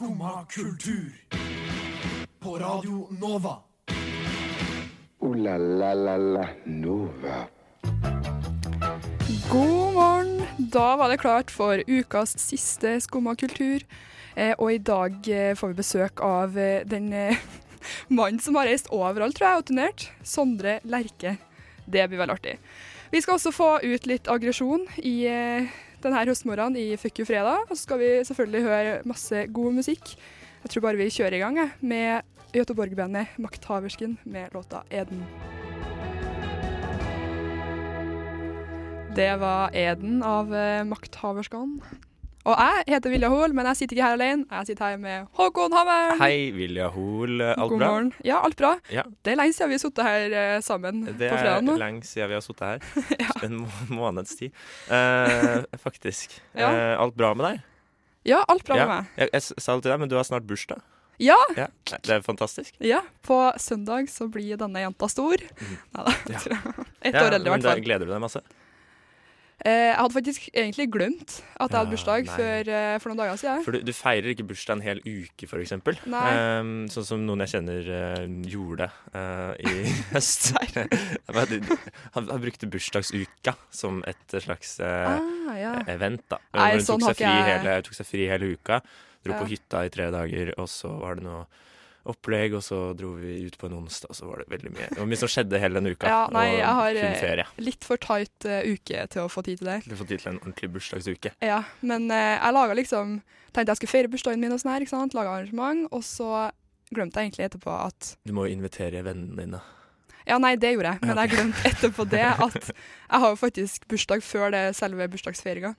Skumma kultur. På Radio Nova. O-la-la-la-la Nova. God morgen! Da var det klart for ukas siste Skumma kultur. Eh, og i dag eh, får vi besøk av eh, den mannen som har reist overalt, tror jeg, og turnert. Sondre Lerche. Det blir vel artig. Vi skal også få ut litt aggresjon i denne høstmorgenen i Fuck you fredag. Og så skal vi selvfølgelig høre masse god musikk. Jeg tror bare vi kjører i gang jeg, med Göteborg-bandet Makthaversken med låta 'Eden'. Det var Eden av eh, Makthaverskan. Og jeg heter Vilja Hoel, men jeg sitter ikke her alene. Jeg sitter her med Håkon Hammeren. Hei, Vilja Hoel. Alt God bra? morgen. Ja, alt bra. Ja. Det er lenge siden vi har sittet her uh, sammen Det på fredag Det er nå. lenge siden vi har sittet her. Ja. En må måneds tid. Uh, faktisk. Ja. uh, alt bra med deg? Ja, alt bra med meg. Jeg, jeg sa det til deg, men du har snart bursdag. Ja, Ja, Det er fantastisk. ja, på søndag så blir denne jenta stor. Neida, Ja. Ett Ja, år eldre i hvert da fall. Gleder du deg masse? Eh, jeg hadde faktisk egentlig glemt at jeg hadde bursdag nei. før, eh, for noen dager siden. For du, du feirer ikke bursdag en hel uke, for eksempel. Nei. Ehm, sånn som noen jeg kjenner uh, gjorde uh, i høst. Han, han brukte bursdagsuka som et slags uh, Ah, ja. event, da. Nei, hun sånn tok, seg fri jeg- hele, tok seg fri hele uka. Dro Ja. på hytta i tre dager, og så var det noe opplegg, og så dro vi ut på en onsdag, og så var det veldig mye. Det var mye som skjedde hele denne uka. Ja, nei, jeg har, eh. Litt for tight uh, uke til å få tid til det. Du får tid til en ordentlig bursdagsuke. Ja, men uh, jeg laga liksom Tenkte jeg skulle feire bursdagen min og sånn her, ikke sant. Laga arrangement, og så glemte jeg egentlig etterpå at Du må jo invitere vennene dine. Ja, nei, det gjorde jeg, men jeg glemte etterpå det at jeg har jo faktisk bursdag før det selve bursdagsfeiringa.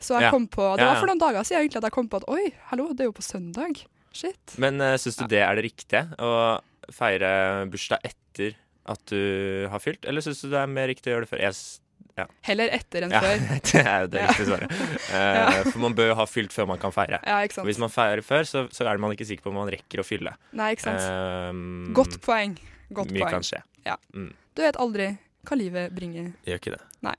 Så jeg Ja. kom på Det var for noen dager siden egentlig at jeg kom på at oi, hallo, det er jo på søndag. Shit. Men uh, syns du det er det riktige? Å feire bursdag etter at du har fylt, eller syns du det er mer riktig å gjøre det før? Jeg ja. Heller etter enn ja, før. det er jo det Ja. riktige svaret. Uh, For man bør jo ha fylt før man kan feire. Ja, ikke Og hvis man feirer før, så, så er man ikke sikker på om man rekker å fylle. Nei, ikke sant. Um, Godt poeng. Godt mye poeng. kan skje. Du vet aldri hva livet bringer. Gjør ikke det. Nei.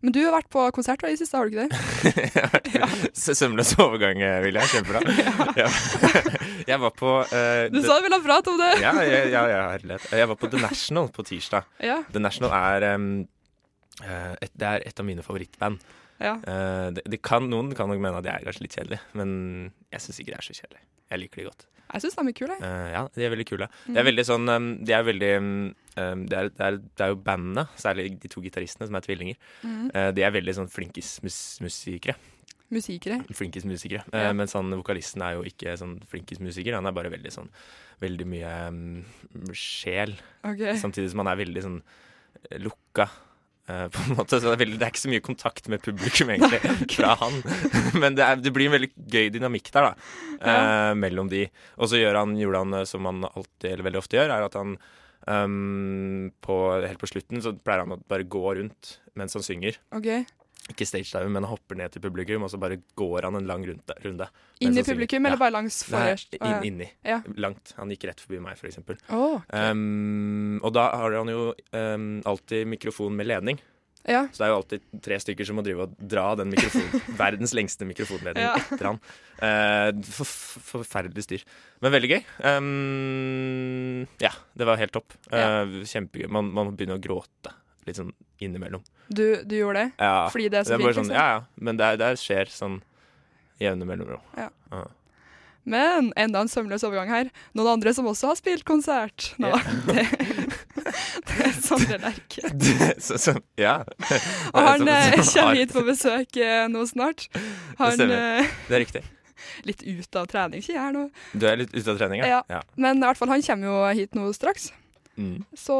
Men du har vært på konsert i det siste, har du ikke det? ja. Sømløs overgang, William. Kjempebra. Ja. Jeg var på uh, Du sa du ville ha prat om det! ja, ja, ja, ja, herlighet. Jeg var på The National på tirsdag. Ja. The National er eh, et, Det er et av mine favorittband. ja. Uh, det, det kan, noen kan nok mene at jeg er kanskje litt kjedelig, men jeg syns ikke det er så kjedelig. Jeg liker de godt. Jeg syns de er kule. Uh, ja, de er veldig kule. Mm. Det er veldig sånn um, De er veldig um, um, det, er, det, er, det er jo bandene, særlig de to gitaristene, som er tvillinger. mm. uh, de er veldig sånn flinkismusikere. Musikere. Flinkismusikere. Ja. Eh, men sånn, vokalisten er jo ikke sånn flinkismusiker. Han er bare veldig sånn Veldig mye um, sjel. Okay. Samtidig som han er veldig sånn eh, lukka. eh, på en måte, så det er, veldig, det er ikke så mye kontakt med publikum, egentlig, fra han. Men det, er, det blir en veldig gøy dynamikk der, da. eh, mellom de. Og så gjør han, gjorde han eh, som han alltid, eller veldig ofte gjør, er at han ehm, på, Helt på slutten så pleier han å bare gå rundt mens han synger. Okay. Ikke stagedive, men han hopper ned til publikum, og så bare går han en lang runde. runde Inn i publikum, Ja. eller bare langs Nei, forrest? inn, inni. Ja. Langt. Han gikk rett forbi meg, for eksempel. Å, ok. Um, og da har han jo um, alltid mikrofon med ledning. Ja. Så det er jo alltid tre stykker som må drive og dra den mikrofonen. verdens lengste mikrofonledning Ja. etter han. Eh, for, for, forferdelig styr. Men veldig gøy. Um, ja, det var helt topp. Ja. Eh, kjempegøy. Man, man begynner å gråte litt sånn innimellom. Du, du gjorde det? Ja. Fordi det er så det er fint, sånn, liksom? ja, ja. Men det, det skjer sånn jevne mellomrom. Ja. Men enda en sømløs overgang her. Noen andre som også har spilt konsert. Nå, det, er Sondre Lerche. Så, så, ja. Og han eh, har- kommer hit på besøk eh, nå snart. Han stemmer. eh, Det er riktig. litt ut av trening, sier jeg her nå. Du er litt ute av trening, Ja. ja? Men i hvert fall, han kommer jo hit nå straks. Mm. Så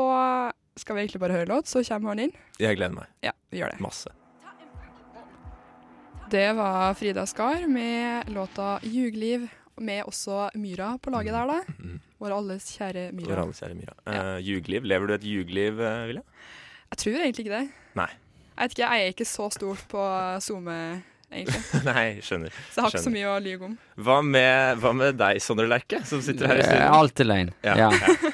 skal vi egentlig bare høre låt, så kommer han inn. Jeg gleder meg Ja, vi gjør det. masse. Det var Frida Skar med låta 'Ljugeliv', med også Myra på laget der, da. Mm. Vår alles kjære Vår Myra. alles kjære Mira. Ja. Uh, jugliv. Lever du et jugliv, uh, Vilja? Jeg tror egentlig ikke det. Nei. Jeg vet ikke, jeg er ikke så stort på SoMe, egentlig. Nei, skjønner. Så jeg har ikke så mye å lyve om. Hva med, hva med deg, Sondre Lerche, som sitter her i studio? Alt er løgn. Ja, Ja.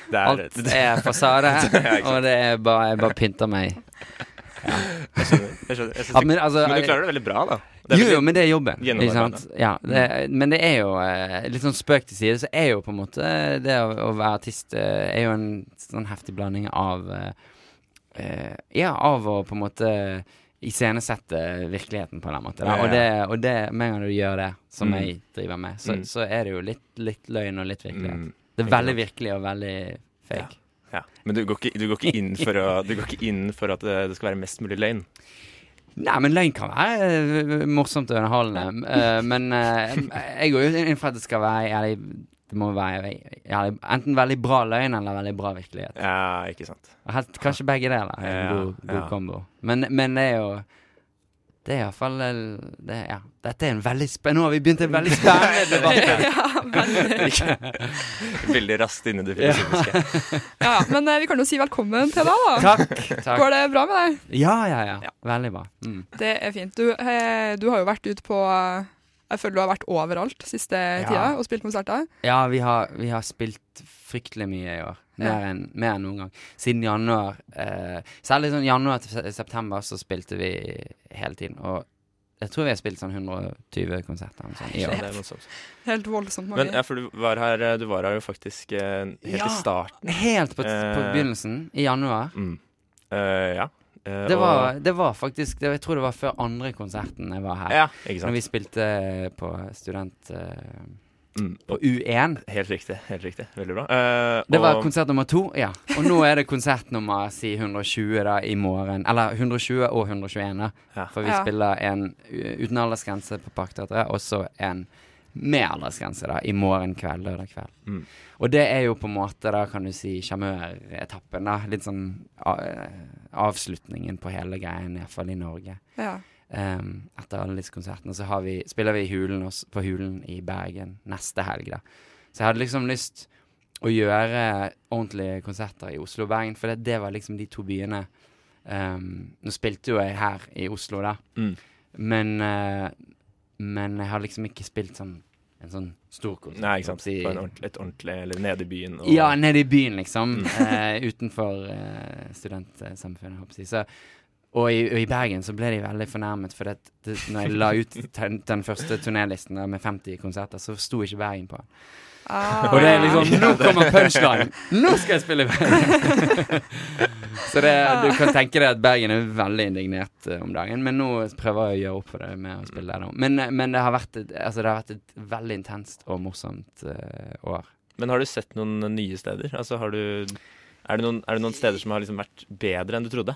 Det er, Alt er fasade, er og det er bare, jeg bare pynter meg. Jeg skjønner. Jeg skjønner. Jeg Ja, men altså men du klarer det veldig bra, da. Det jo, jo, men det er jobben. Ja, det, men det er jo eh, litt sånn spøk til side, så er jo på en måte det å, å være artist eh, er jo en sånn heftig blanding av eh, eh, Ja, av å på en måte iscenesette virkeligheten på en måte. Ja, ja. Og, det, og det, med en gang du gjør det, som Mm. jeg driver med, så, Mm. så er det jo litt, litt løgn og litt virkelighet. Mm, Det er veldig virkelig og veldig fake. Ja. Men du går, ikke, du går å Du går ikke inn for at det, det skal være mest mulig løgn? Nei, men løgn kan være eh, morsomt og underholdende. eh, men eh, jeg går jo inn for at det skal være jævlig Det må være jævlig, enten veldig bra løgn eller veldig bra virkelighet. Ja, ikke sant. Helt, kanskje begge deler er en god, god ja. kombo. Men, men det er jo Det er iallfall det, ja. Dette er en veldig spennende Nå har vi begynt en veldig spennende debatt. ja, veldig. Veldig raskt inn i det filosofiske. Ja, men eh, vi kan jo si velkommen til deg, da. Takk. takk. Går det bra med deg? Ja, ja, ja. Ja. Veldig bra. Mm. Det er fint. Du, eh, du har jo vært ute på eh, Jeg føler du har vært overalt siste tida og spilt konserter. Ja, vi har, vi har spilt fryktelig mye i år. Mer enn mer enn noen gang. Siden januar. Eh, særlig sånn januar til september så spilte vi hele tiden. Og jeg tror vi har spilt sånn 120 konserter sånn, i Ja, år. det er noe sånt. Helt voldsomt mange. Men ja, for du var her, du var her jo faktisk eh, helt Ja. i starten. Helt på, på Eh. begynnelsen, i januar. Mm. Eh, ja. Eh, Det og- var, det var faktisk det, Jeg tror det var før andre konserten jeg var her. Ja, ikke Når vi spilte på student... eh, Mm. på U1. Helt riktig. helt riktig Veldig bra. Eh, Det var og- konsert nummer to, ja. Og nå er det konsert nummer si 120 da i morgen. Eller 120 og 121, da. Ja. For vi Ja. spiller en uten aldersgrense på Parkteatret, og så en med aldersgrense da, i morgen kveld, lørdag kveld. Mm. Og det er jo på en måte, da kan du si, sjarmøretappen. Litt sånn a- eh, avslutningen på hele greien, iallfall i Norge. Ja. Um, etter alle disse konsertene. Så har vi, spiller vi i Hulen også, på Hulen i Bergen neste helg, da. Så jeg hadde liksom lyst å gjøre ordentlige konserter i Oslo og Bergen, for det, det var liksom de to byene um, Nå spilte jo jeg her i Oslo, da, Mm. men uh, Men jeg har liksom ikke spilt sånn en sånn stor konsert. Nei, ikke sant. Si- en ordentlig, et ordentlig Eller nede i byen. og- ja, nede i byen, liksom. Mm. uh, utenfor uh, studentsamfunnet, håper jeg. Så, og, i, og i Bergen så ble de veldig fornærmet, for det, det, når jeg la ut den, den første turnélisten med 50 konserter, så sto ikke Bergen på den. Ah, Og det er liksom Nå kommer punchline! Nå skal jeg spille i Bergen! så det, du kan tenke deg at Bergen er veldig indignert uh, om dagen, men nå prøver jeg å gjøre opp for det med å spille der nå. Men, eh, men det, har vært et, altså, det har vært et veldig intenst og morsomt uh, år. Men har du sett noen nye steder? Altså, har du er det, noen, er det noen steder som har liksom vært bedre enn du trodde?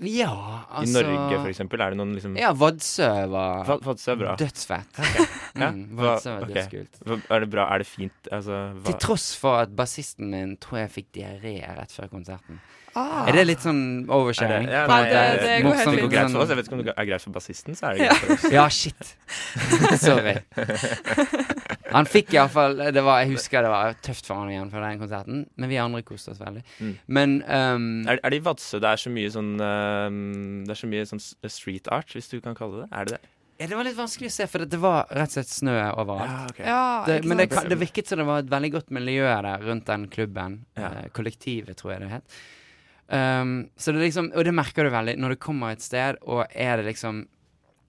Ja, I altså Norge, for eksempel? Er det noen liksom Ja, Vadsø var Vadsø er bra. dødsfett. Ja, Mm, Vadsø var ok. dødskult. Er det bra? Er det fint? Altså, hva Til tross for at bassisten min tror jeg fikk diaré rett før konserten. ah. Er det litt sånn oversharing? Er det- ja, nei, måte? det- det går helt det fint. sånn-. Jeg vet ikke om det er greit for bassisten, så er det greit for oss. Ja, shit. Sorry. Han fikk iallfall Jeg husker det var tøft for han igjen for den konserten, men vi andre koste oss veldig. Mm. Men um, Er, er det i Vadsø det er så mye sånn um, Det er så mye sånn street art, hvis du kan kalle det? Er det det? ja, det var litt vanskelig å se, for det var rett og slett snø overalt. ok. Ja, Det, men det, det virket som det var et veldig godt miljø der rundt den klubben. Ja. Eh, kollektivet, tror jeg det het. Um, så det liksom, og det merker du veldig når du kommer et sted, og er det liksom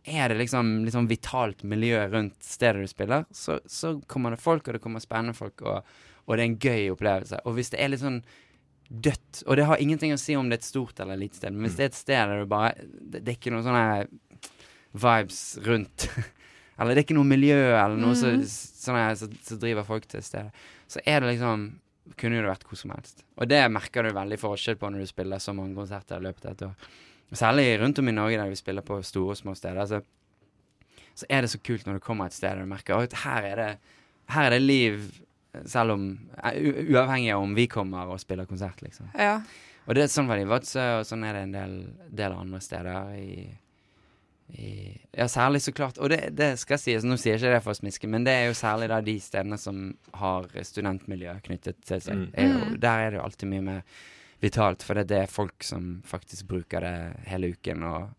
Er det liksom sånn vitalt miljø rundt stedet du spiller, så, så kommer det folk, og det kommer spennende folk, og, og det er en gøy opplevelse. Og hvis det er litt sånn dødt Og det har ingenting å si om det er et stort eller lite sted, men hvis det er et sted der du bare Det, det er ikke noen sånne vibes rundt Eller det er ikke noe miljø eller noe sånn her som som driver folk til stedet. Så er det liksom Kunne jo det vært hvor som helst. Og det merker du veldig forskjell på når du spiller så mange konserter i løpet av et år. Særlig rundt om i Norge der vi spiller på store og små steder. Så, så er det så kult når du kommer et sted og du merker at her er det, her er det liv, selv om u Uavhengig av om vi kommer og spiller konsert, liksom. Ja. Og det er sånn var det i Vadsø, og sånn er det en del, del andre steder i, i Ja, særlig så klart Og det, det skal sies, nå sier jeg ikke det for å smiske, men det er jo særlig da de stedene som har studentmiljø knyttet til seg. Mm. Er jo, Mm. der er det jo alltid mye mer vitalt, for det, er det folk som faktisk bruker det hele uken og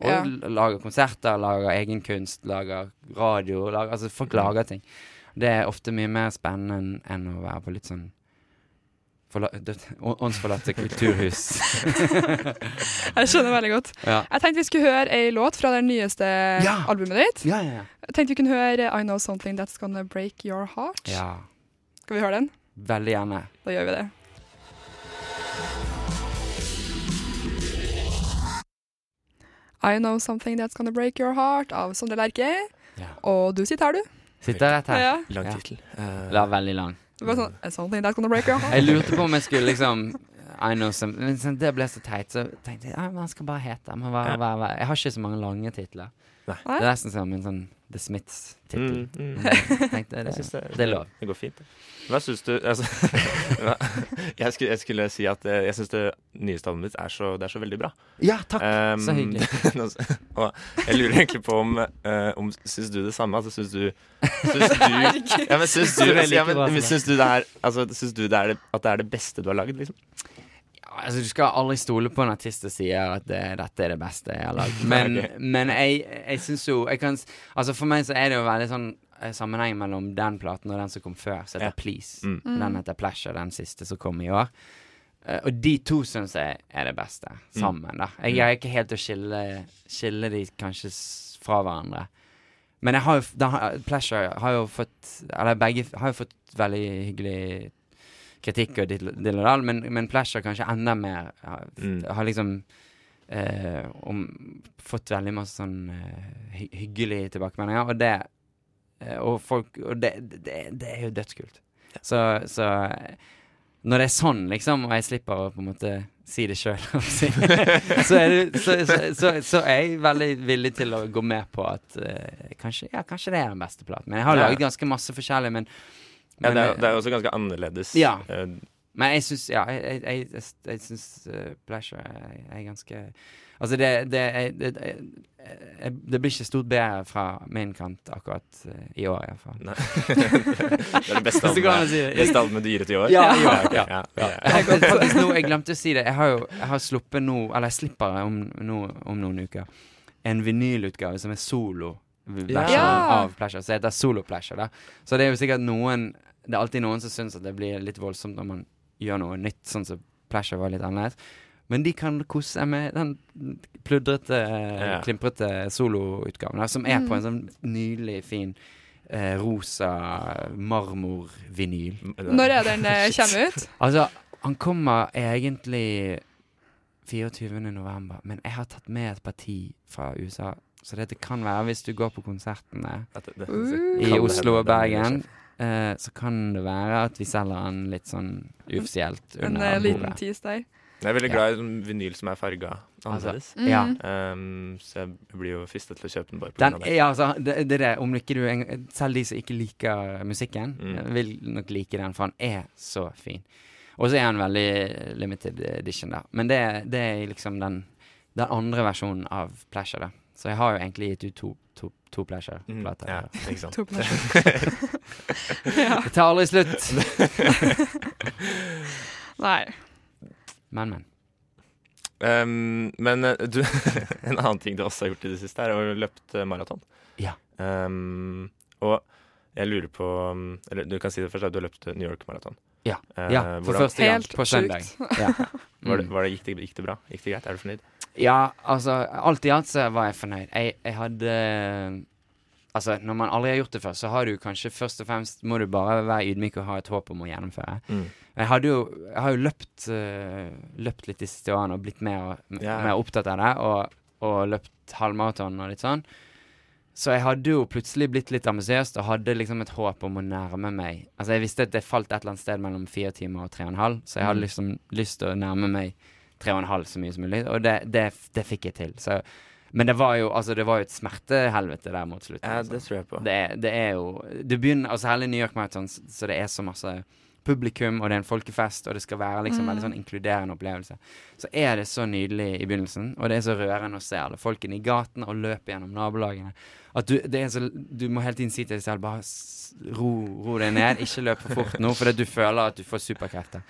og Ja. lager konserter, lager egen kunst, lager radio lager, Altså, folk lager ting. Det er ofte mye mer spennende enn å være på litt sånn forla åndsforlatte kulturhus. Jeg skjønner veldig godt. ja. Jeg tenkte vi skulle høre ei låt fra det nyeste Ja. albumet ditt. Ja, ja, Jeg tenkte vi kunne høre I Know Something That's Gonna Break Your Heart. ja. Skal vi høre den? Veldig gjerne. Da gjør vi det. I Know Something That's Gonna Break Your Heart av Sondre Lerche. Ja. Og du sitter her, du. Sitter rett her. Ja. Lang tittel. Ja. La veldig lang. Det var sånn, something that's gonna break your heart. Jeg lurte på om jeg skulle liksom I know some, men sånn, Det ble så teit, så tenkte jeg ja, skal bare hete det. Jeg har ikke så mange lange titler. Nei. Det er nesten som en sånn The Smiths-tittel. Mm, mm. Tenkte det, det, det er lov. Det går fint. det. Hva syns du altså, hva, jeg, skulle, jeg skulle si at eh, jeg syns det nyeste albumet ditt er så, det er så veldig bra. Ja, takk. Um, så hyggelig. og jeg lurer egentlig på om, uh, om Syns du det samme? Altså, syns du Syns du ja, men syns du, det ja, men, syns du, det er, altså, syns du det er det, at det er det beste du har lagd, liksom? Altså, du skal aldri stole på en artist som sier at det, dette er det beste jeg har lagd. Men, men jeg, jeg syns jo jeg kan, Altså For meg så er det jo veldig sånn eh, sammenheng mellom den platen og den som kom før, som heter Ja. Please. Mm. Den heter Pleasure, den siste som kom i år. Uh, og de to syns jeg er det beste, sammen. da Jeg greier ikke helt å skille, skille de kanskje fra hverandre. Men jeg har jo den Pleasure har jo fått Eller begge har jo fått veldig hyggelig kritikk og dill dill og dall, men, men Pleasure kanskje enda mer. Har, Mm. har liksom eh, om, fått veldig masse sånn eh, hy hyggelige tilbakemeldinger, og det eh, Og folk Og det, det, det er jo dødskult. Så, så eh, når det er sånn, liksom, og jeg slipper å på en måte si det sjøl, så, så, så, så, så er jeg veldig villig til å gå med på at uh, kanskje, ja, kanskje det er den beste platen. Men jeg har Ja. laget ganske masse forskjellig, men, Ja, det, er, det er også ganske annerledes. Ja. Eh, men jeg syns Ja, jeg, jeg, jeg, jeg, syns uh, Pleasure er, ganske Altså, det Det, det, det, blir ikke stort bedre fra min kant akkurat eh, i år, iallfall. nei. det er det beste albumet, si det. beste albumet du gir ut i år? Ja, ja. ja, Ja. ja. Jeg faktisk nå, jeg glemte å si det. Jeg har jo jeg har sluppet nå, eller jeg slipper om, nå, om noen uker, en vinylutgave som er solo-versjon Ja. av Pleasure. Så heter Solo Pleasure. Da. Så det er jo sikkert noen Det er alltid noen som syns at det blir litt voldsomt når man gjør noe nytt, sånn som Pleasure var litt annerledes. Men de kan kose seg med den pludrete, Ja. klimprete soloutgaven, som er på Mm. en sånn nydelig, fin eh, rosa marmorvinyl. Når er den eh, kommer ut? Altså, han kommer egentlig 24. november, men jeg har tatt med et parti fra USA. Så dette kan være, hvis du går på konsertene det, det- det- Uh. i Oslo og er Bergen, eh, så kan det være at vi selger den litt sånn uoffisielt En under eh, liten tease der. Jeg er veldig glad i sånn vinyl som er farga Altså. Ja. Um, så jeg blir jo fristet til å kjøpe den bare av det. ja, altså, det, det er det. Om ikke du en- Selv de som ikke liker musikken, Mm. vil nok like den, for han er så fin. Og så er han veldig limited edition, da. Men det, det er liksom den, den andre versjonen av Pleasure, da. Så jeg har jo egentlig gitt ut to, to, to Mm, Pleasure-plater. ja, ikke sant. To pleasure. Det tar aldri slutt. Nei. Men, men. Um, men eh, du, en annen ting du også har gjort i det siste, er å løpt eh, maraton. Ja. Um, og jeg lurer på um, Eller du kan si det først, at du har løpt New York Marathon. Ja. Eh, Ja, for hvordan, første gang Helt på søndag. Ja. var det, Mm. var det, gikk, det, gikk det bra? Gikk det greit? Er du fornøyd? Ja, altså Alt i alt så var jeg fornøyd. Jeg, jeg hadde Altså, når man aldri har gjort det før, så har du kanskje først og fremst Må du bare være ydmyk og ha et håp om å gjennomføre. Jeg, hadde jo, jeg har jo løpt, uh, løpt litt de siste årene og blitt mer, m- yeah. mer opptatt av det. Og, og løpt halvmaraton og litt sånn. Så jeg hadde jo plutselig blitt litt ambisiøs og hadde liksom et håp om å nærme meg Altså Jeg visste at det falt et eller annet sted mellom fire timer og tre og en halv, så jeg hadde Mm. liksom lyst til å nærme meg tre og en halv så mye som mulig, og det, det, det fikk jeg til. Så, men det var jo altså det var jo et smertehelvete der mot slutten. Ja, altså. det tror jeg på. Det, det er jo Det begynner altså Særlig New York Marathon, så det er så masse publikum, og det er en folkefest, og det skal være liksom veldig sånn inkluderende opplevelse. Så er det så nydelig i begynnelsen, og det er så rørende å se alle folkene i gaten og løpe gjennom nabolagene. At du, det er så, du må hele tiden si til deg selv bare ro, ro deg ned, ikke løp for fort nå, fordi du føler at du får superkrefter.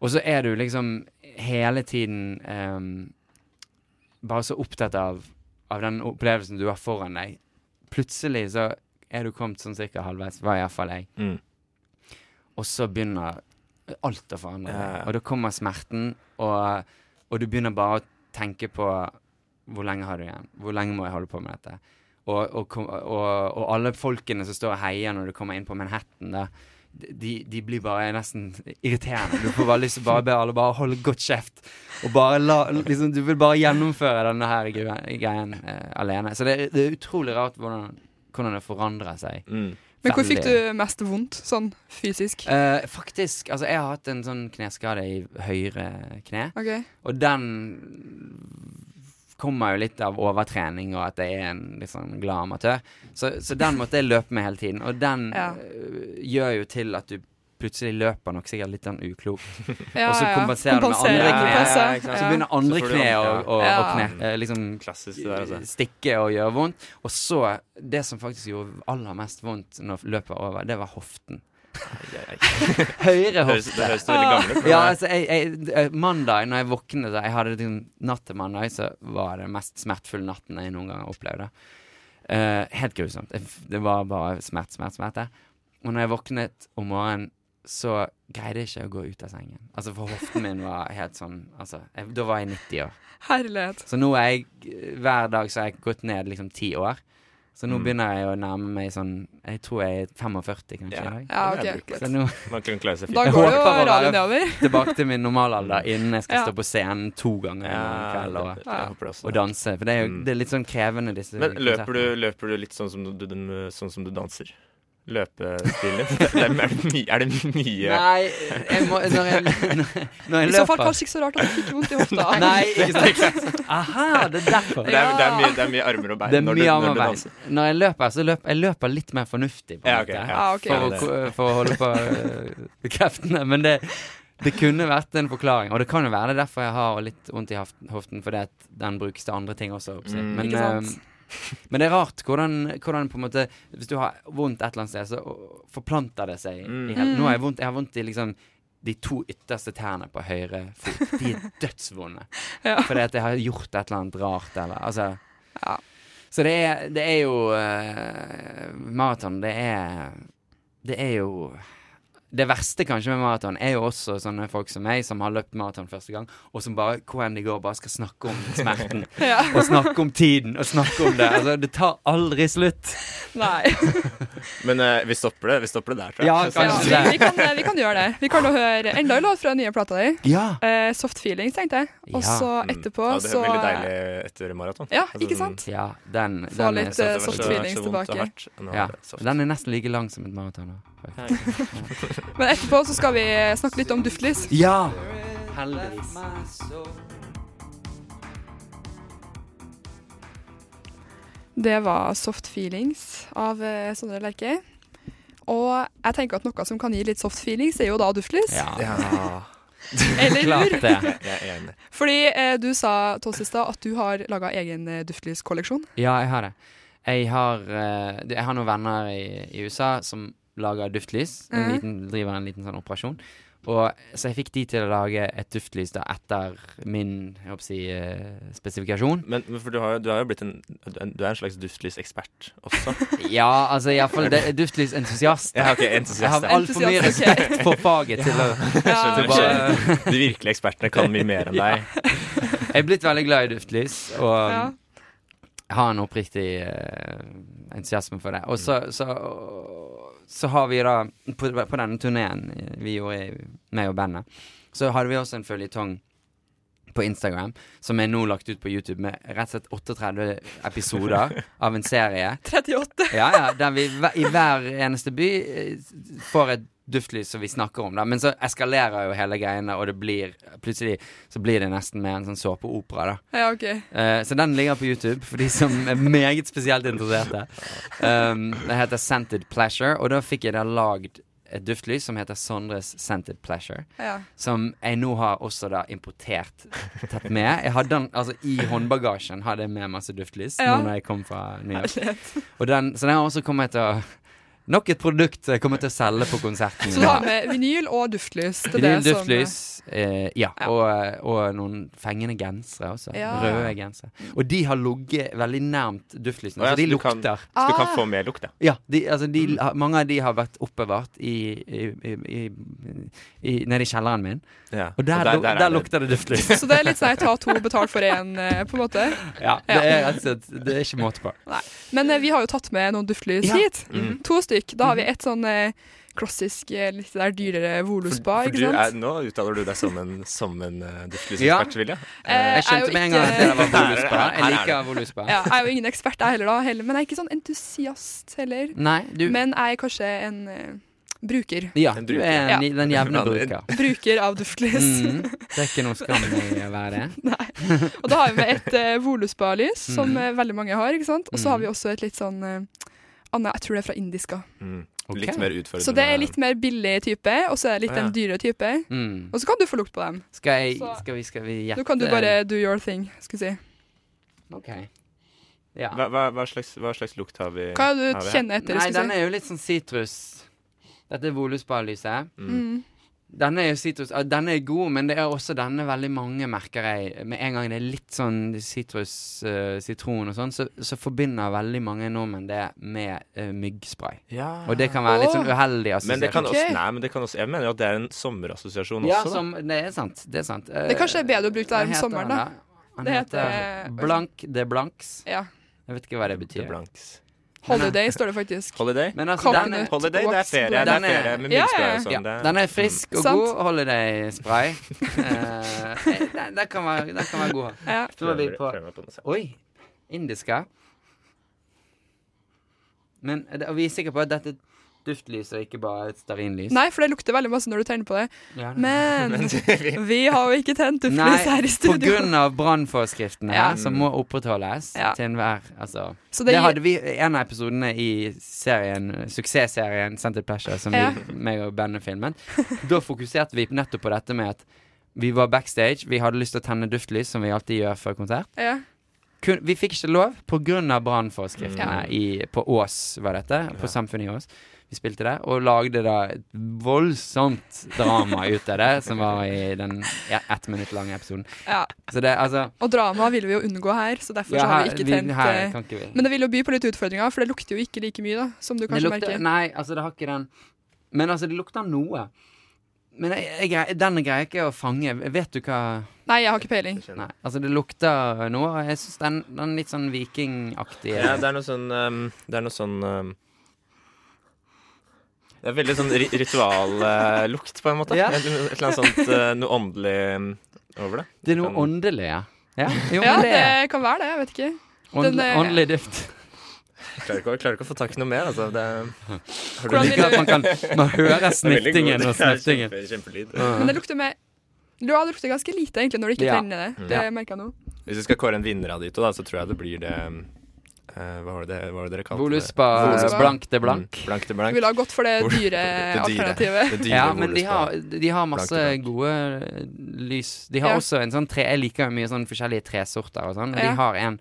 Og så er du liksom hele tiden um, bare så opptatt av, av den opplevelsen du har foran deg. Plutselig så er du kommet sånn cirka halvveis, var iallfall jeg. Mm. Og så begynner Alt å forandre seg. ja. Og da kommer smerten, og, og du begynner bare å tenke på hvor lenge har du igjen? Hvor lenge må jeg holde på med dette? Og, og, og, alle folkene som står og heier når du kommer inn på Manhattan, da, de, de blir bare nesten irriterende. Du får bare lyst til å bare be alle bare holde godt kjeft. Og bare la liksom, Du vil bare gjennomføre denne her greien eh, alene. Så det, det er utrolig rart hvordan, hvordan det forandrer seg. Mm. Men hvor fikk du mest vondt, sånn fysisk? Uh, faktisk, altså jeg har hatt en sånn kneskade i høyre kne. Okay. Og den kommer jo litt av overtrening og at jeg er en litt sånn glad amatør. Så, så den måtte jeg løpe med hele tiden. Og den Ja. uh, gjør jo til at du plutselig løper nok sikkert litt sånn uklok. Ja, og så ja. kompenserer du med andre kne. Så begynner andre Så kne å, å, kne, eh, liksom altså. stikke og gjøre vondt. Og så, det som faktisk gjorde aller mest vondt når løpet var over, det var hoften. Høyre høres, det høres veldig gammel ut. Ja, altså, jeg, jeg, eh, mandag, når jeg våknet Jeg hadde liksom, Natt til mandag så var det mest smertefulle natten jeg noen gang har opplevd. da. Eh, helt grusomt. Det var bare smerte, smerte, smerte. Og når jeg våknet om morgenen, så greide jeg ikke å gå ut av sengen. Altså, for hoften min var helt sånn Altså, jeg, da var jeg 90 år. Herlighet. Så nå er jeg Hver dag så har jeg gått ned liksom ti år. Så nå Mm. begynner jeg å nærme meg sånn Jeg tror jeg er 45 kanskje Ja. Ja, OK. Så nå Man kunne klare seg fint. Da går jo radioen nedover. tilbake til min normalalder innen jeg skal Ja. stå på scenen to ganger ja, i kveld og, også. og danse. For det er jo Mm. det er litt sånn krevende, disse Men løper du, løper du litt sånn som du, du, sånn som du danser? Løpestilen din? Er, er, det mye, er det mye Nei, jeg må Når jeg, når jeg I så fall kanskje ikke så rart at du fikk vondt i hofta. Nei, ikke sant. Aha, det er derfor. det, er, det, er mye, det er mye armer og bein Det er mye når du armarbeid. danser. Når jeg løper, så løper jeg løper litt mer fornuftig, på en Ja, okay, måte. ja. Ah, okay. For, Ja, å, for å holde på uh, kreftene. Men det, det kunne vært en forklaring. Og det kan jo være det er derfor jeg har litt vondt i hoften, fordi at den brukes til andre ting også. Mm. Men, Ikke sant? øh, men det er rart hvordan, hvordan på en måte Hvis du har vondt et eller annet sted, så forplanter det seg. Mm. Nå har jeg vondt, jeg har vondt i liksom de to ytterste tærne på høyre fot. De er dødsvonde. Ja. Fordi at jeg har gjort et eller annet rart, eller Altså. Ja. Så det er, det er jo uh, Maraton, det er Det er jo Det verste kanskje med maraton er jo også sånne folk som meg, som har løpt maraton første gang, og som bare hvor enn de går, bare skal snakke om smerten. Ja. og snakke om tiden, og snakke om det. Altså, det tar aldri slutt. Nei. Men uh, vi stopper det Vi stopper det der, tror jeg. Ja, Ja, kanskje vi, det. vi, kan, vi kan gjøre det. Vi kan jo høre enda en låt fra den nye plata di. Ja. Uh, Soft Feelings, tenkte jeg. Og så Mm. etterpå ja, det er veldig deilig etter maraton. Ja, Altså, ikke sånn- sant? ja, den, Få den, litt, er, soft, soft feelings tilbake. ja, soft. den er nesten like lang som et maraton. Men etterpå så skal vi snakke litt om duftlys. Ja! Heldigvis. Det var Soft Feelings av eh, Sondre Lerche. Og jeg tenker at noe som kan gi litt soft feelings, er jo da duftlys. Ja, Ja, Eller klart lur. det. jeg, jeg er enig. Fordi eh, du sa Tås i stad at du har laga egen eh, duftlyskolleksjon. Ja, jeg har det. Jeg har, eh, jeg har noen venner i, i USA som lager duftlys. En Mhm. liten, driver en liten sånn operasjon. Og, så jeg fikk de til å lage et duftlys da etter min jeg håper si, eh, spesifikasjon. Men, men for du har, du har jo blitt en Du er en slags duftlysekspert også. Ja, altså iallfall duftlysentusiast. Ja, ok, Jeg har entusiast. altfor mye Entusiast, respekt for faget til å, Ja, til bare De virkelige ekspertene kan mye mer enn deg. Jeg er blitt veldig glad i duftlys, og Ja. jeg har en oppriktig eh, entusiasme for det. Og så, så, så har vi da På, på denne turneen vi gjorde, meg og bandet, så hadde vi også en føljetong på Instagram, som er nå lagt ut på YouTube med rett og slett 38 episoder av en serie. 38. Ja, ja, der vi i hver eneste by eh, får et duftlys som vi snakker om. Da. Men så eskalerer jo hele greiene, og det blir plutselig så blir det nesten mer en sånn såpeopera. da Ja, OK. uh, så den ligger på YouTube for de som er meget spesielt interesserte. Um, det heter Scented Pleasure, og da fikk jeg da lagd et duftlys som heter Sondres Scented Pleasure. Ja. Som jeg nå har også da importert tatt med. Jeg hadde den, altså I håndbagasjen hadde jeg med masse duftlys Ja. nå når jeg kom fra New York. Den, så den har også kommet til å Nok et produkt jeg kommer til å selge på konserten. Så da har vi vinyl og duftlys. Det er Vinyl, det som- duftlys, eh, ja. Ja. Og, og noen fengende gensere også. Ja. Røde gensere. Og de har ligget veldig nærmt duftlysene, så de så du kan- Så du kan Ah. få mer lukt, ja. Ja, de, altså de, ha- mange av de har vært oppbevart i, i, i, i, i, nede i kjelleren min. ja. Og der, og der, det- lukter det duftlys. Så det er litt sånn ta to, betalt for én, eh, på en måte. ja, det er rett og slett Det er ikke måte på. Men eh, vi har jo tatt med noen duftlys Ja. hit. Mm. To stykk. Da har vi et sånn eh, klassisk, eh, litt der dyrere Voluspa, For ikke sant? er, nå uttaler du deg som en, som en uh, duftlysekspert, Vilja. Eh, Jeg skjønte med en gang at det var Voluspa. Jeg liker Voluspa. ja, jeg er jo ingen ekspert, jeg heller, da, heller, men jeg er ikke sånn entusiast heller. Nei, du Men jeg er kanskje en uh, bruker. Ja, En du bruker. er en, den jevne bruker. Bruker av duftlys. Mm, det er ikke noe skam i å være det. Nei. Og da har vi med et uh, Voluspa-lys, som Mm. eh, veldig mange har. ikke sant? Og så Mm. har vi også et litt sånn eh, Anna, jeg tror det er fra Indiska. Mm. Okay. Litt mer utfordrende. Så det er litt mer billig type, og så er det litt ah, ja. en dyrere type. Mm. Og så kan du få lukt på dem. Skal, jeg, Så- skal, vi, skal vi gjette? Nå kan du bare do your thing, skal vi si. OK. Ja. hva, hva, hva, slags, hva slags lukt har vi? Hva er det du vi? kjenner etter? Nei, skal den si? er jo litt sånn sitrus. Dette er Voluspa-lyset. Mm. Denne er ah, Denne er god, men det er også denne veldig mange merker jeg Med en gang det er litt sånn sitrus, uh, sitron og sånn, så, så forbinder veldig mange nordmenn det med uh, myggspray. Ja. Og det kan være litt sånn uheldig men assosiasjon. også, nei, men det kan også Jeg mener jo at det er en sommerassosiasjon Ja, også, da. som, det er sant. Det er sant. Eh, Det kanskje er bedre å bruke det her om sommeren, da. Han Det heter, heter- Blank de Blanks. Ja. Jeg vet ikke hva det betyr. er blanks. Holiday står det faktisk. Holiday? Men altså, den er, Holiday, det er ferie. Det er Den er- ferie med Ja, myggspray ja, og sånn. ja, den er frisk og Sant. god holiday-spray. Eh, den, den, kan være, den kan være god. Ja. Så er vi på. Oi! Indiske. Men er vi er sikre på at dette er et duftlys og ikke bare et stearinlys? Nei, for det lukter veldig masse når du tenner på det. Ja, Men Men vi- har jo ikke tent duftlys her i på studio. grunn av brannforskriftene Ja. som må opprettholdes Ja. til enhver Altså. Så Det, det, hadde vi en av episodene i serien, suksessserien Scented Pleasure, som Ja. vi, meg og bandet filmet. Da fokuserte vi nettopp på dette med at vi var backstage, vi hadde lyst til å tenne duftlys, som vi alltid gjør før konsert. ja. Kun, vi fikk ikke lov pga. brannforskriftene mm. i- på Ås, var dette. På Ja. Samfunnet i Ås. Vi spilte det, og lagde da et voldsomt drama ut av det, som var i den ja, ett minutt lange episoden. ja. Så det, altså Og drama ville vi jo unngå her, så derfor så har vi ikke tent her eh, ikke vi Men det vil jo by på litt utfordringer, for det lukter jo ikke like mye, da, som du kanskje lukter, merker. Nei, altså det har ikke den Men altså, det lukter noe. Men jeg, jeg, den greier jeg ikke å fange. Vet du hva Nei, jeg har ikke peiling. Nei, altså det lukter noe. og Jeg syns den, den litt sånn vikingaktige Ja, det er noe sånn um, Det er noe sånn um, Det er veldig sånn ri rituallukt, på en måte. Ja. Et, et eller annet sånt uh, noe åndelig um, over det. Det er noe Kan- åndelig, ja. ja. Jo, Ja, det det kan være det, jeg vet ikke. er- åndelig duft. Jeg klarer ikke, klarer ikke å få tak i noe mer, altså. Det, har du liker at man kan man hører Det er snittingen og det snittingen. Kjempe, kjempelyd. Men det lukter med Ja, det lukter ganske lite, egentlig, når du ikke Ja. tenner det. Det Ja. merker jeg nå. Hvis vi skal kåre en vinner av de to, da, så tror jeg det blir det eh, hva, var det, hva var det dere kalte Voluspa Voluspa. blank til blank. Mm, blank blank. ville ha gått for det dyre alternativet. Det dyre Ja, men de har, de har masse Blank blank. gode lys. De har Ja. også en sånn tre Jeg liker mye sånn forskjellige tresorter og sånn. Og Ja. de har en,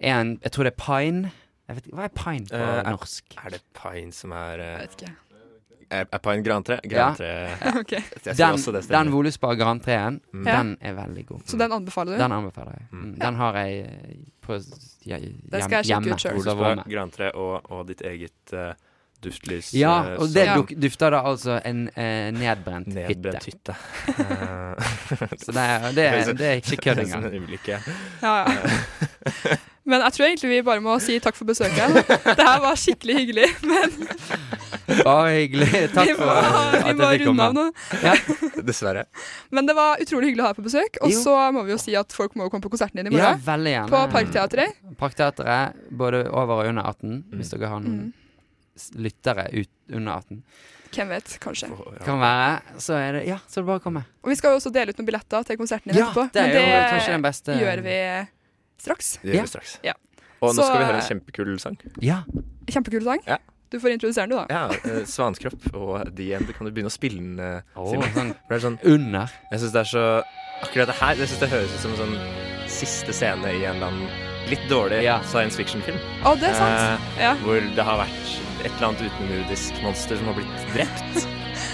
en Jeg tror det er pine. Jeg vet ikke, Hva er pine på Eh, er- norsk? Er det pine som er Jeg uh, vet ikke. Er, er pine grantre? Ja. Grantre ja. okay. Den, den. Voluspa Grantreen, Mm. Den er veldig god. Så den anbefaler du? Den anbefaler jeg. Mm. Mm. Den har jeg eh, på ja, hjem, skal jeg sjekke hjemme. Voluspa, grantre og, og ditt eget uh, duftlys. Ja, eh, og det Ja. duk, dufter da altså en eh, nedbrent, Nedbrent hytte. hytte. Så det er, det er, det er ikke kødd engang. Ja, ja. Men jeg tror egentlig vi bare må si takk for besøket. Det her var skikkelig hyggelig, men Bare hyggelig. Takk må, for vi at må jeg fikk runde av komme. Ja. Dessverre. Men det var utrolig hyggelig å ha deg på besøk. Og så må vi jo si at folk må komme på konserten din i morgen. Ja, veldig gjerne. På Parkteatret. Parkteatret, både over og under 18, hvis dere har noen Mm. Lyttere ut under 18. Hvem vet, kanskje. Å, ja. Kan være. Så er det Ja, så er det bare å komme. Og vi skal jo også dele ut noen billetter til konserten din Ja, etterpå. det er jo Men kanskje den beste gjør vi straks. Det gjør Ja. vi straks. Ja. Og nå Så, skal vi høre en kjempekul sang. Ja. Kjempekul sang. Ja. Du får introdusere den, du, da. Ja, uh, 'Svanskropp' og 'The End'. Kan du begynne å spille den? uh, oh, Simen? sånn det er sånn under. Jeg syns det er så Akkurat det her Jeg synes det høres ut som en sånn siste scene i en eller annen litt dårlig Ja. science fiction-film. Å, det er sant. Uh, Ja. hvor det har vært et eller annet utenomjordisk monster som har blitt drept.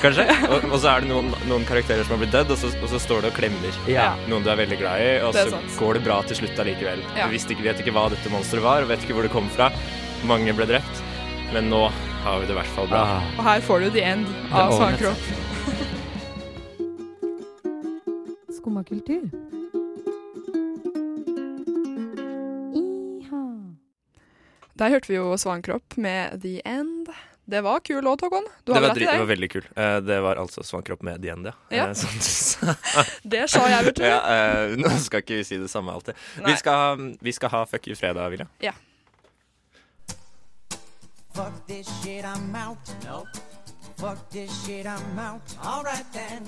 Kanskje? Og, og så er det noen, noen karakterer som har blitt dødd, og så, og så står det og klemmer Ja. noen du er veldig glad i, og så går det bra til slutt allikevel. Ja. Du ikke, vet ikke hva dette monsteret var, og vet ikke hvor det kom fra. Mange ble drept, men nå har vi det i hvert fall bra. Ah, Og her får du the end av Det Svankropp. Skumma kultur. Der hørte vi jo Svankropp med The End. Det var kul låt, Håkon. Du Det var, rett i det var veldig kul. Eh, det var altså Svankropp med igjen, ja. Ja. Eh, som. Det sa jeg, vet du. ja, eh, nå skal ikke vi si det samme alltid. Vi skal, vi skal ha Fuck you fredag, Vilja. Ja. Fuck this shit, I'm out. Nope. Fuck this shit, I'm out. Alright then.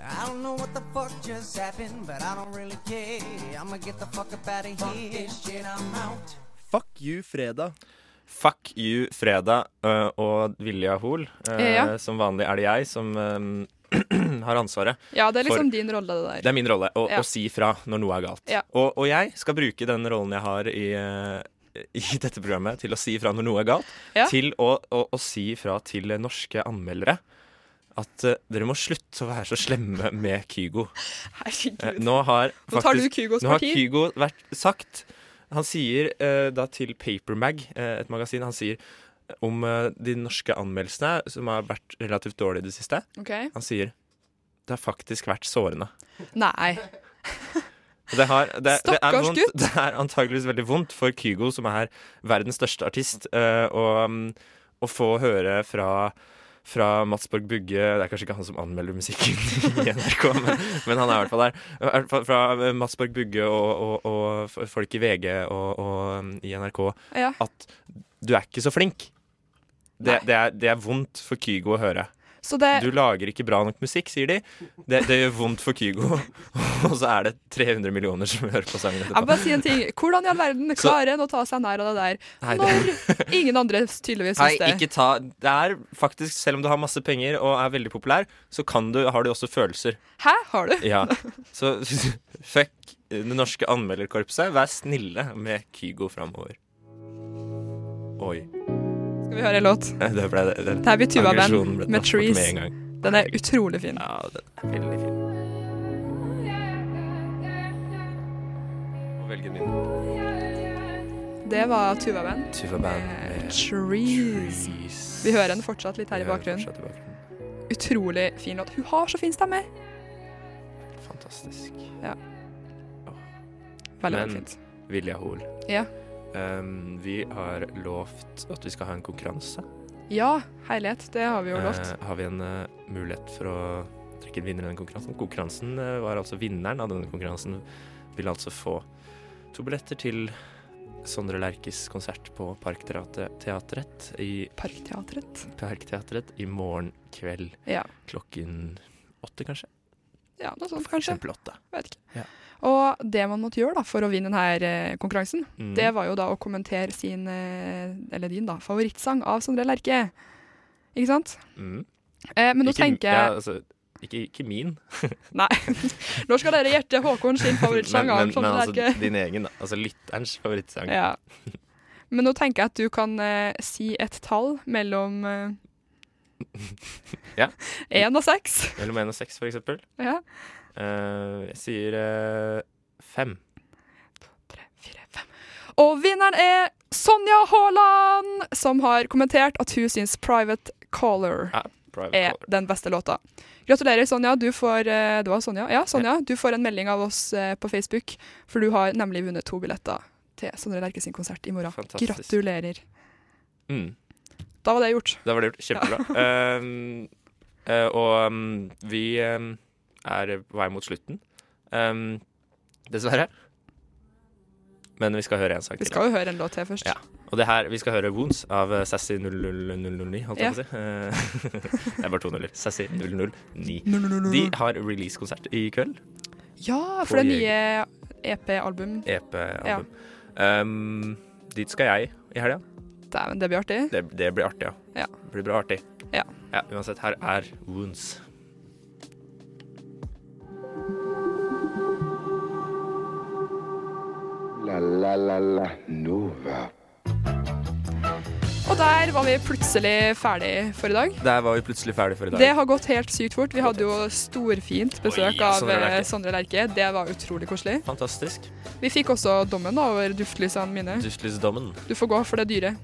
I don't know what the fuck just happened, but I don't really care. I'ma get the fuck up out of here. Fuck this shit, I'm out. Fuck you, fredag. Fuck you fredag uh, og Vilja Hoel. Uh, Ja. Som vanlig er det jeg som eh, har ansvaret. Ja, det er liksom For- din rolle, det der. Det er min rolle å, Ja. å si fra når noe er galt. Ja. Og, og jeg skal bruke den rollen jeg har i, uh, i dette programmet, til å si fra når noe er galt. Ja. Til å, å, å si fra til norske anmeldere at uh, dere må slutte å være så slemme med Kygo. Eh, Herregud. nå har Nå tar du Kygos Kygos nå har. Kygo vært sagt Han sier eh, da til Papermag, eh, et magasin, han sier om eh, de norske anmeldelsene, som har vært relativt dårlige i det siste. Okay. Han sier det har faktisk vært sårende. Nei. Det, har, det, det, er vondt, det er antageligvis veldig vondt for Kygo, som er verdens største artist, å, mm, å få høre fra fra Matsborg Bugge Det er kanskje ikke han som anmelder musikken i NRK, men, men han er i hvert fall der. Fra Matsborg Mats Bugge og, og, og folk i VG og, og mm, i NRK Ja. at du er ikke så flink. Det, det, er, det er vondt for Kygo å høre. Så det Du lager ikke bra nok musikk, sier de. Det, det gjør vondt for Kygo. Og så er det 300 millioner som hører på sangen Jeg må bare si en ting. Hvordan i all verden klarer en å ta seg nær av det der Nei, det- når ingen andre tydeligvis syns det? ikke ta Det er faktisk, selv om du har masse penger og er veldig populær, så kan du, har du også følelser. Hæ, har du? Ja. Så fuck det norske anmelderkorpset. Vær snille med Kygo framover. Oi. Skal vi høre en låt? Det ble det. det, Det her blir Tuva Band med Trees. Med. Den er utrolig fin. Ja, den er veldig fin. Velge min. Det var Tuva Band. Tuva Band med med Trees. Trees. Vi hører den fortsatt litt her i bakgrunnen. i bakgrunnen. Utrolig fin låt. Hun har så fin stemme. Fantastisk. Ja. Veldig, Men- veldig fint. Vilja Hoel. Ja. Um, vi har lovt at vi skal ha en konkurranse. Ja, herlighet. Det har vi jo lovt. Uh, har vi en uh, mulighet for å trekke en vinner i den konkurransen? Konkurransen uh, var altså vinneren av denne konkurransen. Vil altså få to billetter til Sondre Lerches konsert på Parkteatret i, Parkteatret. Parkteatret i morgen kveld Ja. klokken åtte, kanskje? Ja, noe sånt kanskje. Vet ikke. Ja. Og det man måtte gjøre da, for å vinne denne eh, konkurransen, Mm. det var jo da å kommentere sin, eh, eller din da, favorittsang av Sondre Lerche. Ikke sant? Mm. Eh, men nå Ikke- tenker ja, altså, ikke, ikke min, Nei. Nå skal dere gjette Håkon sin favorittsang favorittsang men, av men altså Lerche. din egen, da. Altså lytterens favorittsang. Ja. Men nå tenker jeg at du kan eh, si et tall mellom eh, Ja. én og seks. Mellom én og seks, for eksempel. Ja. Uh, jeg sier eh, fem. Tre, fire, fem. Og vinneren er Sonja Haaland, som har kommentert at hun syns 'Private Caller' Ja, private er caller. den beste låta. Gratulerer, Sonja. Du får, uh, det var Sonja. Ja, Sonja. Du får en melding av oss eh, på Facebook, for du har nemlig vunnet to billetter til Sondre Lerche sin konsert i morgen. Fantastisk. Gratulerer. Mm. Da var det gjort. Da var det gjort. Kjempebra. uh, og um, vi um, er på vei mot slutten. Um, dessverre. Men vi skal høre en sang Vi skal jo høre en låt til først. Ja. Og det her, vi skal høre Wounds av Sassy 00009, holdt jeg på å si. Eh, det er bare to nuller. Sassy 009. De har release-konsert i kveld. Ja, for det er nye EP-album. EP-album. Um, dit skal jeg i helga. Dæven, det blir artig. Det, det blir artig, ja. Ja. Det blir bra artig. Ja. ja. Uansett, her er Wounds. La la la la Nova. Og der var vi plutselig ferdig for i dag. Der var vi plutselig ferdig for i dag. Det har gått helt sykt fort. Vi hadde jo storfint besøk Oi, av Sondre Lerche. eh, Sondre Lerche. Det var utrolig koselig. Fantastisk. Vi fikk også dommen da, over duftlysene mine. Duftlysdommen. Du får gå for det dyre.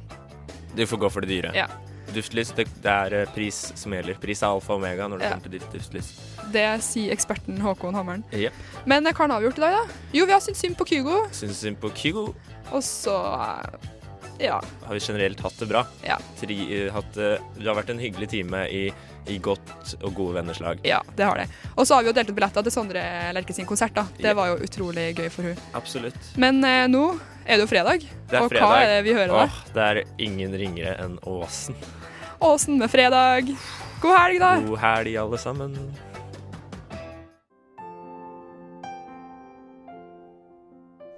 Du får gå for det dyre. Ja. Duftlys, det, det er eh, pris som gjelder. Pris er alfa og omega når det Ja. kommer til ditt duftlys. Det sier eksperten Håkon Hammeren. Yep. Men hva har vi gjort i dag, da? Jo, vi har syntes synd på Kygo. Syns synd på Kygo. Og så eh, ja. Har vi generelt hatt det bra. Ja. Tri, eh, hatt, eh, det har vært en hyggelig time i, i godt og gode venners lag. Ja, det har det. Og så har vi jo delt ut billetter til Sondre Lerche sin konsert. da. Det var jo utrolig gøy for hun. Absolutt. Men eh, nå er det jo fredag. Det er og fredag. hva er det vi hører da? Det er ingen ringere enn Åsen. Åsen med fredag. God helg, da. God helg, alle sammen.